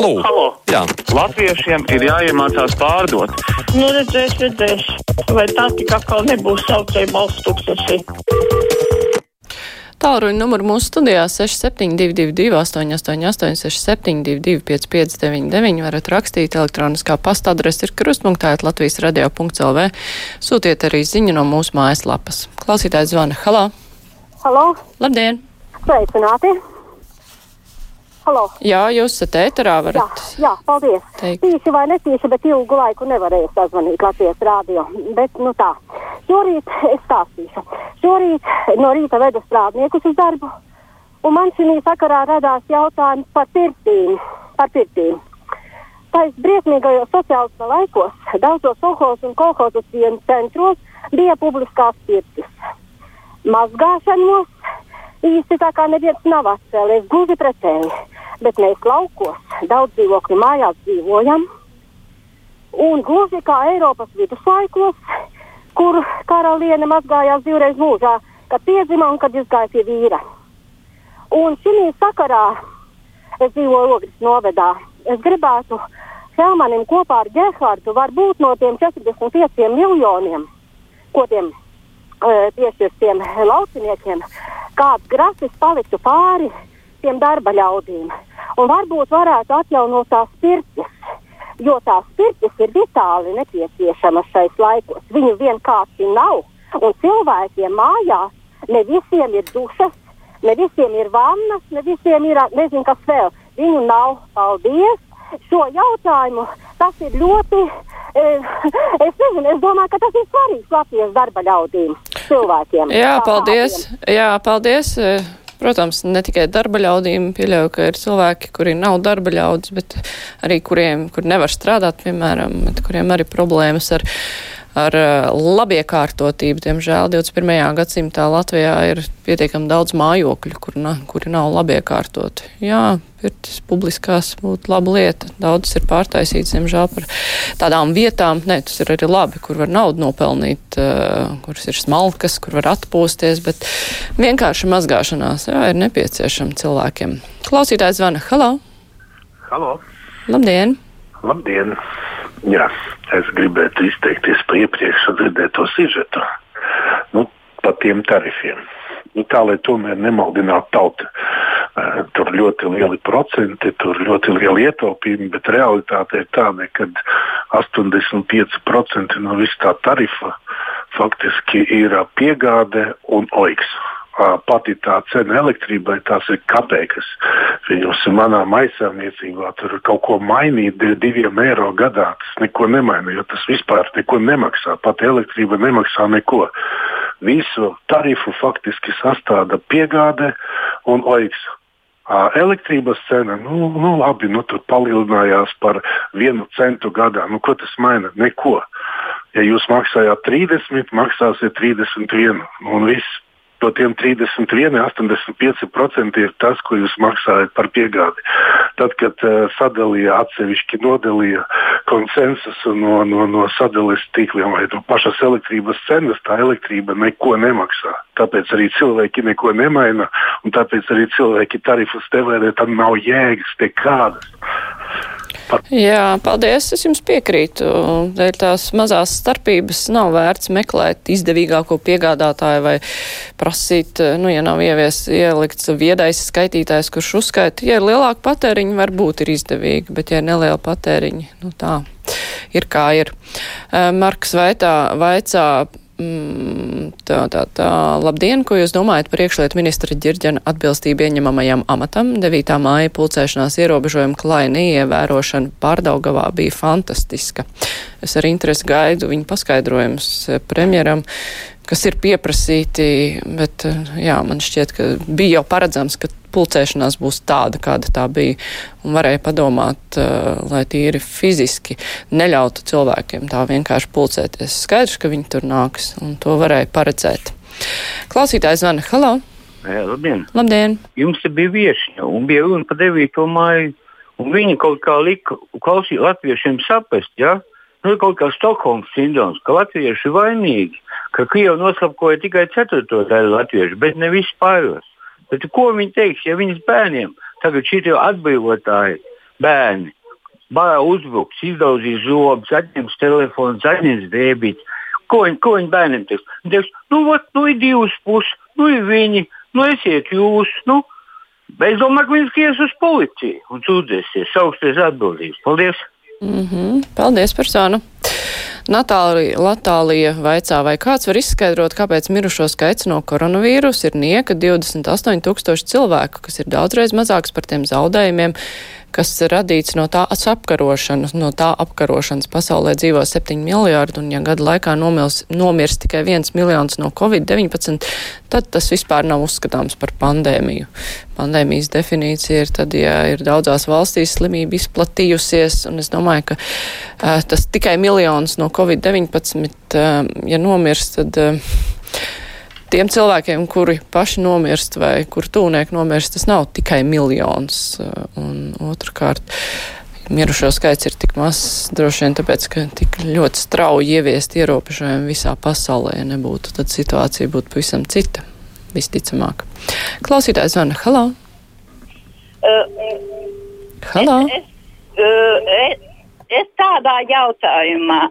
Halo! Halo. Jā. Latviešiem ir jāiemācās pārdot. Nu, redzēs, redzēs. Vai tā tik atkal nebūs saucēja balsts tūkstoši? Tālruņa numuru mūsu studijā 6722, 888, 672, 559, varat rakstīt elektroniskā pasta adrese ir krustpunktā, Latvijas radio.lv. Sūtiet arī ziņu no mūsu mājaslapas. Klausītājs zvana. Halo! Halo! Labdien! Sveicināti! Halo! Jā, jūs esat ēterā, Jā, jā, paldies. Teikt. Tīši vai netīši, bet ilgu laiku nevarēju sazvanīt Latvijas rādio. Bet, nu tā, šorīt es stāstīšu. Šorīt no rīta vedu strādniekus uz darbu, un man šī sakarā radās jautājums par pirtīm. Par pirtīm. Tais briesmīgajos sociālisma laikos daudzos kolhozos un kolhozu cienu centros bija publiskās pirtis. Mazgāšanos īsti tā kā neviens nav atcēlies, gluži pretēji. Bet mēs laukos, daudz dzīvokļu mājās dzīvojam. Un gluži kā Eiropas viduslaikos, kur karaliene mazgājās divreiz mūžā, kad piedzima un kad izgāja pie vīra. Un šī sakarā es dzīvoju Ogres novedā. Es gribētu Helmanim kopā ar Gerhardu varbūt no tiem 45 miljoniem, ko tiem e, piešķirtiem lauciniekiem, kāds grasis paliktu pāri tiem darba ļaudīm. Un varbūt varētu atjaunot tās pirtis, jo tās pirtis ir vitāli nepieciešamas šais laikos. Viņu vienkārši nav. Un cilvēkiem mājās ne visiem ir dušas, ne visiem ir vannas, ne visiem ir nezinu, kas vēl. Viņu nav. Paldies! Šo jautājumu tas ir ļoti. E, es nezinu, es domāju, ka tas ir svarīgs Latvijas darba ļaudīm, cilvēkiem. Jā, paldies! Jā, paldies! Protams, ne tikai darba ļaudīm, pieļauju, ka ir cilvēki, kuri nav darba ļaudis, bet arī kuriem, kur nevar strādāt, piemēram, kuriem arī problēmas ar, ar eh, labiekārtotību. Diemžēl 21. gadsimtā Latvijā ir pietiekami daudz mājokļu, kur na, kuri nav labiekārtoti. Jā, pirtis publiskās būtu laba lieta. Daudzas ir pārtaisītas, diemžēl, par tādām vietām. Nē, tas ir arī labi, kur var naudu nopelnīt, uh, kuras ir smalkas, kur var atpūsties, bet vienkārši mazgāšanās jā, ir nepieciešama cilvēkiem. Klausītājs zvana. Halo! Halo! Labdien! Labdien! Jā, es gribētu izteikties par iepriekš dzirdēto sižetu. Nu, par tiem tarifiem. Nu, tā lai tomēr nemaldinātu tautu. Uh, tur ļoti lieli procenti, tur ļoti lieli ietaupījumi, bet realitāte ir tāda, ka 85% no visā tā tarifa faktiski ir piegāde un oiks. Pati tā cena elektrībai, tās ir kapeikas. Viņus manā maisāniecībā tur kaut ko mainīt div- diviem eiro gadā. Tas neko nemaina, jo tas vispār neko nemaksā. Pat elektrība nemaksā neko. Visu tarifu faktiski sastāda piegāde un oiks. Elektrības cena, nu, nu labi, nu, tur palielinājās par vienu centu gadā. Nu, ko tas maina? Neko. Ja jūs maksājāt 30, maksāsiet 31. Un viss. No tiem 31, 85% ir tas, ko jūs maksājat par piegādi. Tad, kad uh, sadalīja atsevišķi nodalīja konsensusu no, no, no sadales tīkliem vai no pašas elektrības cenas, tā elektrība neko nemaksā. Tāpēc arī cilvēki neko nemaina, un tāpēc arī cilvēki tarifus tevērē, tam nav jēgas nekādas. Jā, paldies. Es jums piekrītu. Dēļ tās mazās starpības nav vērts meklēt izdevīgāko piegādātāju vai prasīt, nu, ja nav ievies, ielikts viedais skaitītājs, kurš uzskaita, ja ir lielāka patēriņa, varbūt ir izdevīgi, bet ja ir neliela patēriņa, nu tā ir kā ir. Eh, Marks Vaitā vaicā. Mm, Tā, tā, tā. Labdien, ko jūs domājat par iekšlietu ministra ģirģena atbilstību ieņemamajam amatam? 9. māja pulcēšanās ierobežojuma klāja neievērošana pārdaugavā bija fantastiska. Es ar interesi gaidu viņa paskaidrojumus eh, premjeram, kas ir pieprasīti, bet eh, jā, man šķiet, ka bija jau paredzams, ka pulcēšanās būs tāda, kāda tā bija, un varēja padomāt, uh, lai tīri fiziski neļautu cilvēkiem tā vienkārši pulcēties. Skaidrs, ka viņi tur nāks, un to varēja paredzēt. Klausītājs zvana, halo! Jā, labdien! Labdien! Jums bija viesiņa, un bija runa par 9. māju, un viņi kaut kā lika klausīt latviešiem saprast, ja? Nu, ir kaut kā Stokholmas sindroms, ka latvieši ir vainīgi, ka Krievi noslapkoja tikai ceturto daļu latviešu, bet ne vispāros. Bet ko viņi teiks, ja viņas bērniem tagad šie atbrīvotāji bērni. Bārā uzbruks, izdaudzīs zobus, atņems telefonu, atņems dēbīti. Ko, viņ, ko viņi bērniem teiks? Viņi teiks, nu, vat, nu ir divas puses, nu ir viņi, nu esiet jūs. Nu. Es domāju, ka viņi skies uz policiju un sūdzēsies, sauksies atbildības. Paldies! Mm -hmm. Paldies zvanu! Natālija Latālija vaicā, vai kāds var izskaidrot, kāpēc mirušo skaits no koronavīrusa ir nieka 28 tūkstoši cilvēku, kas ir daudzreiz mazāks par tiem zaudējumiem, kas radīts no tā apkarošanas, no tā apkarošanas pasaulē dzīvo 7 miljārdi, un ja gada laikā nomils, nomirs tikai 1 miljons no Covid-19, tad tas vispār nav uzskatāms par pandēmiju. Pandēmijas definīcija ir tad, ja ir daudzās valstīs slimība izplatījusies, un es domāju, ka uh, tas tikai miljons no Covid-19, uh, ja nomirs, tad. Uh, tiem cilvēkiem, kuri paši nomirst vai kur tūnieki nomirst, tas nav tikai miljons. Un otrkārt, mirušo skaits ir tik mazs, droši vien tāpēc, ka tik ļoti strauji ieviest ierobežojumi visā pasaulē, nebūtu, tad situācija būtu pavisam cita, visticamāk. Klausītājs zvana, halo! Uh, halo! Es, es, uh, es, es tādā jautājumā.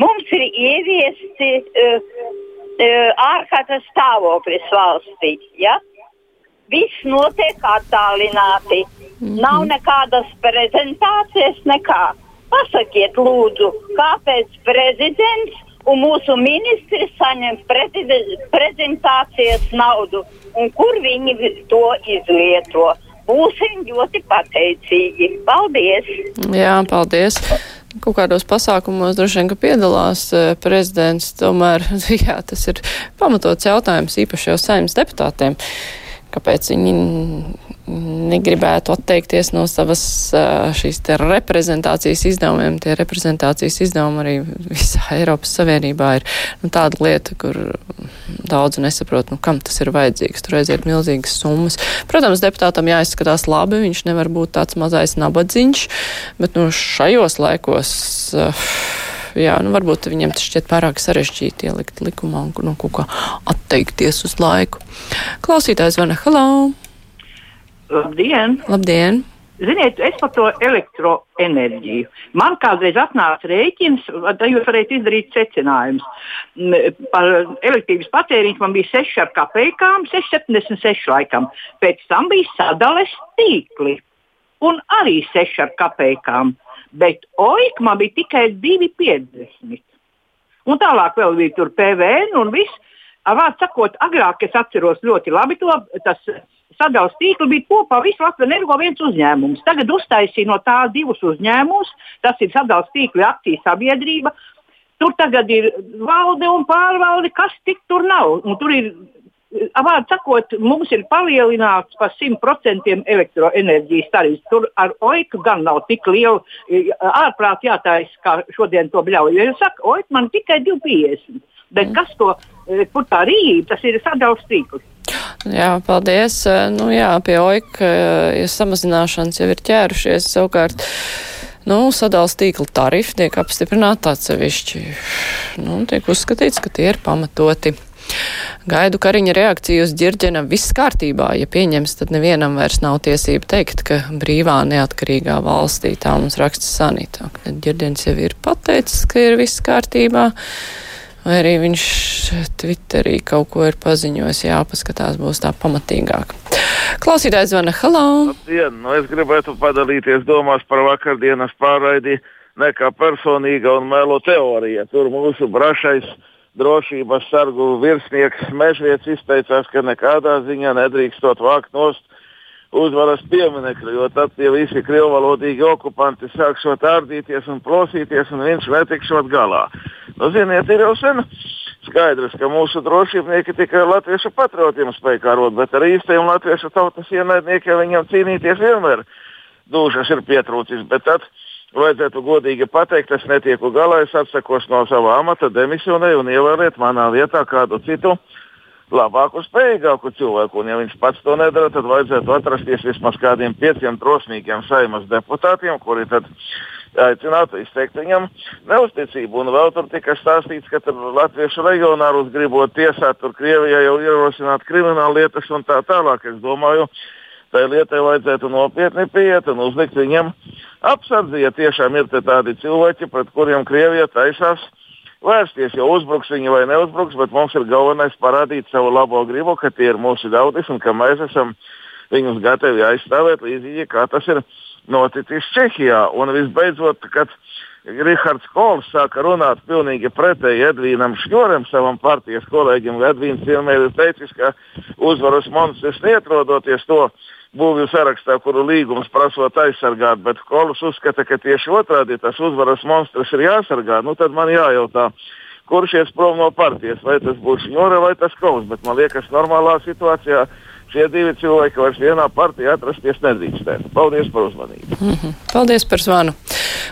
Mums ir ieviesti uh, ārkārtas stāvoklis valstī. Ja? Viss notiek attālināti. Mm -hmm. Nav nekādas prezentācijas, nekā. Pasakiet, lūdzu, kāpēc prezidents un mūsu ministri saņem prezentācijas naudu un kur viņi to izlieto? Būsim ļoti pateicīgi. Paldies! Jā, paldies! Kaut kādos pasākumos droši vien, ka piedalās e, prezidents, tomēr, jā, tas ir pamatots jautājums īpaši jau saimnes deputātiem, kāpēc viņi negribētu atteikties no savas šīs te reprezentācijas izdevumiem. Tie reprezentācijas izdevumi arī visā Eiropas Savienībā ir nu, tāda lieta, kur daudz nesaprot, nu, kam tas ir vajadzīgs. Tur aiziet milzīgas summas. Protams, deputātam jāizskatās labi, viņš nevar būt tāds mazais nabadzīņš, bet nu, šajos laikos. Uh, jā, nu, varbūt viņiem tas šķiet pārāk sarežģīti ielikt likumā un no nu, kaut kā atteikties uz laiku. Klausītājs zvana, hello! Labdien! Labdien! Ziniet, es par to elektroenerģiju. Man kādreiz atnāca rēķins, tad jūs varat izdarīt secinājumus. Par elektrības patēriņu man bija 6 ar kapekām, 6,76 laikam. Pēc tam bija sadales tīkli un arī 6 ar kapekām. Bet OIK man bija tikai 2,50. Un tālāk vēl bija PVN un viss. Vārds sakot, agrāk es atceros ļoti labi to. Tas, sadalījuma tīklu bija kopā visu Latvijas energo viens uzņēmums. Tagad uztaisīja no tā divus uzņēmumus. Tas ir sadalījuma tīkla akciju sabiedrība. Tur tagad ir valde un pārvalde, kas tik tur nav. Un tur ir, vārds sakot, mums ir palielināts par 100% elektroenerģijas tarifs. Tur ar oiku gan nav tik liela ārprāt jātājas, kā šodien to bļauj. Ja jūs sakat, oik man tikai 250. Bet kas to, kur tā rīta, tas ir sadalījums tīkls. Jā, paldies. Nu jā, pie oika ja samazināšanas jau ir ķērušies savukārt. Nu, sadals tīkla tarifi tiek apstiprināti atsevišķi. Nu, tiek uzskatīts, ka tie ir pamatoti. Gaidu Kariņa reakciju uz ģirģena viss kārtībā. Ja pieņems, tad nevienam vairs nav tiesība teikt, ka brīvā neatkarīgā valstī tā mums raksta sanitā. Ģirģens jau ir pateicis, ka ir viss kārtībā. Vai arī viņš Twitterī kaut ko ir paziņojis, jāpaskatās, būs tā pamatīgāk. Klausītājs zvana, hello! Labdien! Nu, es gribētu padalīties domās par vakardienas pārraidi ne kā personīga un melo teorija. Tur mūsu brašais drošības sargu virsnieks Mežviets izteicās, ka nekādā ziņā nedrīkstot vākt nost uzvaras pieminekļu, jo tad tie visi krievvalodīgi okupanti sākšot ārdīties un plosīties, un viņš netikšot galā. Nu, ziniet, ir jau sen skaidrs, ka mūsu drošībnieki tikai latviešu patriotiem spēj karot, bet ar īstajiem latviešu tautas ienaidniekiem viņam cīnīties vienmēr dušas ir pietrūcis. Bet tad vajadzētu godīgi pateikt, es netieku galā, es atsakos no sava amata, demisionēju un ievēliet manā vietā kādu citu labāku, spējīgāku cilvēku. Un, ja viņš pats to nedara, tad vajadzētu atrasties vismaz kādiem pieciem drosmīgiem saimas deputātiem, kuri tad aicinātu izteikt viņam neusticību. Un vēl tur tika stāstīts, ka latviešu regionārus gribot tiesāt, tur Krievijā jau ierosināt kriminālu lietas un tā tālāk. Es domāju, tai lietai vajadzētu nopietni pieiet un uzlikt viņam apsardzi, ja tiešām ir tādi cilvēki, pret kuriem Krievija taisās vērsties, jo uzbruks viņi vai neuzbruks, bet mums ir galvenais parādīt savu labo gribu, ka tie ir mūsu ļaudis un ka mēs esam viņus gatavi aizstāvēt līdzīgi, kā tas ir noticis Čehijā. Un visbeidzot, kad Rihards Kols sāka runāt pilnīgi pretēji Edvīnam Šņoram, savam partijas kolēģim, Edvīns vienmēr ir teicis, ka uzvaras monstrs neatrodoties to būvju sarakstā, kuru līgums prasot aizsargāt, bet Kols uzskata, ka tieši otrādi tas uzvaras monstrs ir jāsargā. Nu, tad man jājautā, kurš ies prom no partijas, vai tas būs Šņora vai tas Kols. Bet man liekas, normālā situācijā šie divi cilvēki vairs vienā partijā atrasties nedrīkstētu. Paldies par uzmanību. Mm -hmm. Paldies par zvanu.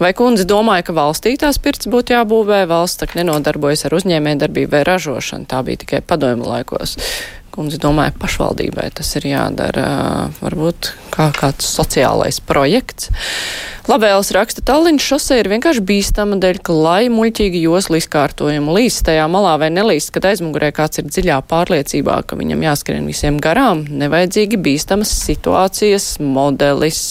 Vai kundze domāja, ka valstī tās pirts būtu jābūvē, valsts tak nenodarbojas ar uzņēmējdarbību vai ražošanu? Tā bija tikai padomju laikos kundze domāja, pašvaldībai tas ir jādara varbūt kā kāds sociālais projekts. Labēls raksta, Tallinas šose ir vienkārši bīstama dēļ, ka lai muļķīgi joslu izkārtojumu līst tajā malā vai nelīst, kad aizmugurē kāds ir dziļā pārliecībā, ka viņam jāskrien visiem garām, nevajadzīgi bīstamas situācijas modelis.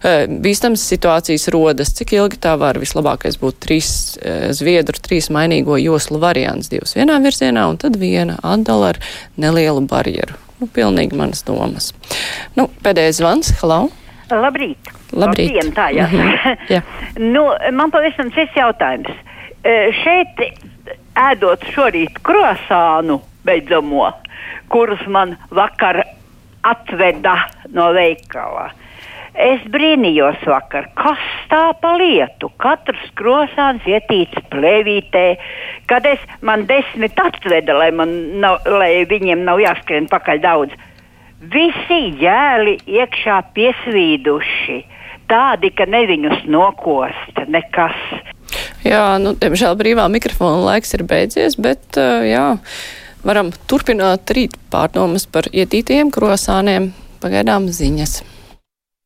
Bīstamas situācijas rodas, cik ilgi tā var. Vislabākais būtu trīs zviedru, trīs mainīgo joslu variants, divas vienā virzienā un tad viena atdala ar nelielu barjeru. Nu, pilnīgi manas domas. Nu, pēdējais zvans. Hello! Labrīt! Labrīt. Labdien, tā jā. Mm -hmm. nu, man pavisam cits jautājums. E, šeit ēdot šorīt krosānu beidzamo, kurus man vakar atveda no veikala. Es brīnījos vakar, kas tā pa lietu. Katrs krosāns ietīts plēvītē, kad es man desmit atveda, lai, man nav, lai viņiem nav jāskrien pakaļ daudz. Visi jēli iekšā piesvīduši tādi, ka ne viņus nokost nekas. Jā, nu, diemžēl brīvā mikrofona laiks ir beidzies, bet uh, jā, varam turpināt rīt pārdomas par ietītiem krosāniem. Pagaidām ziņas.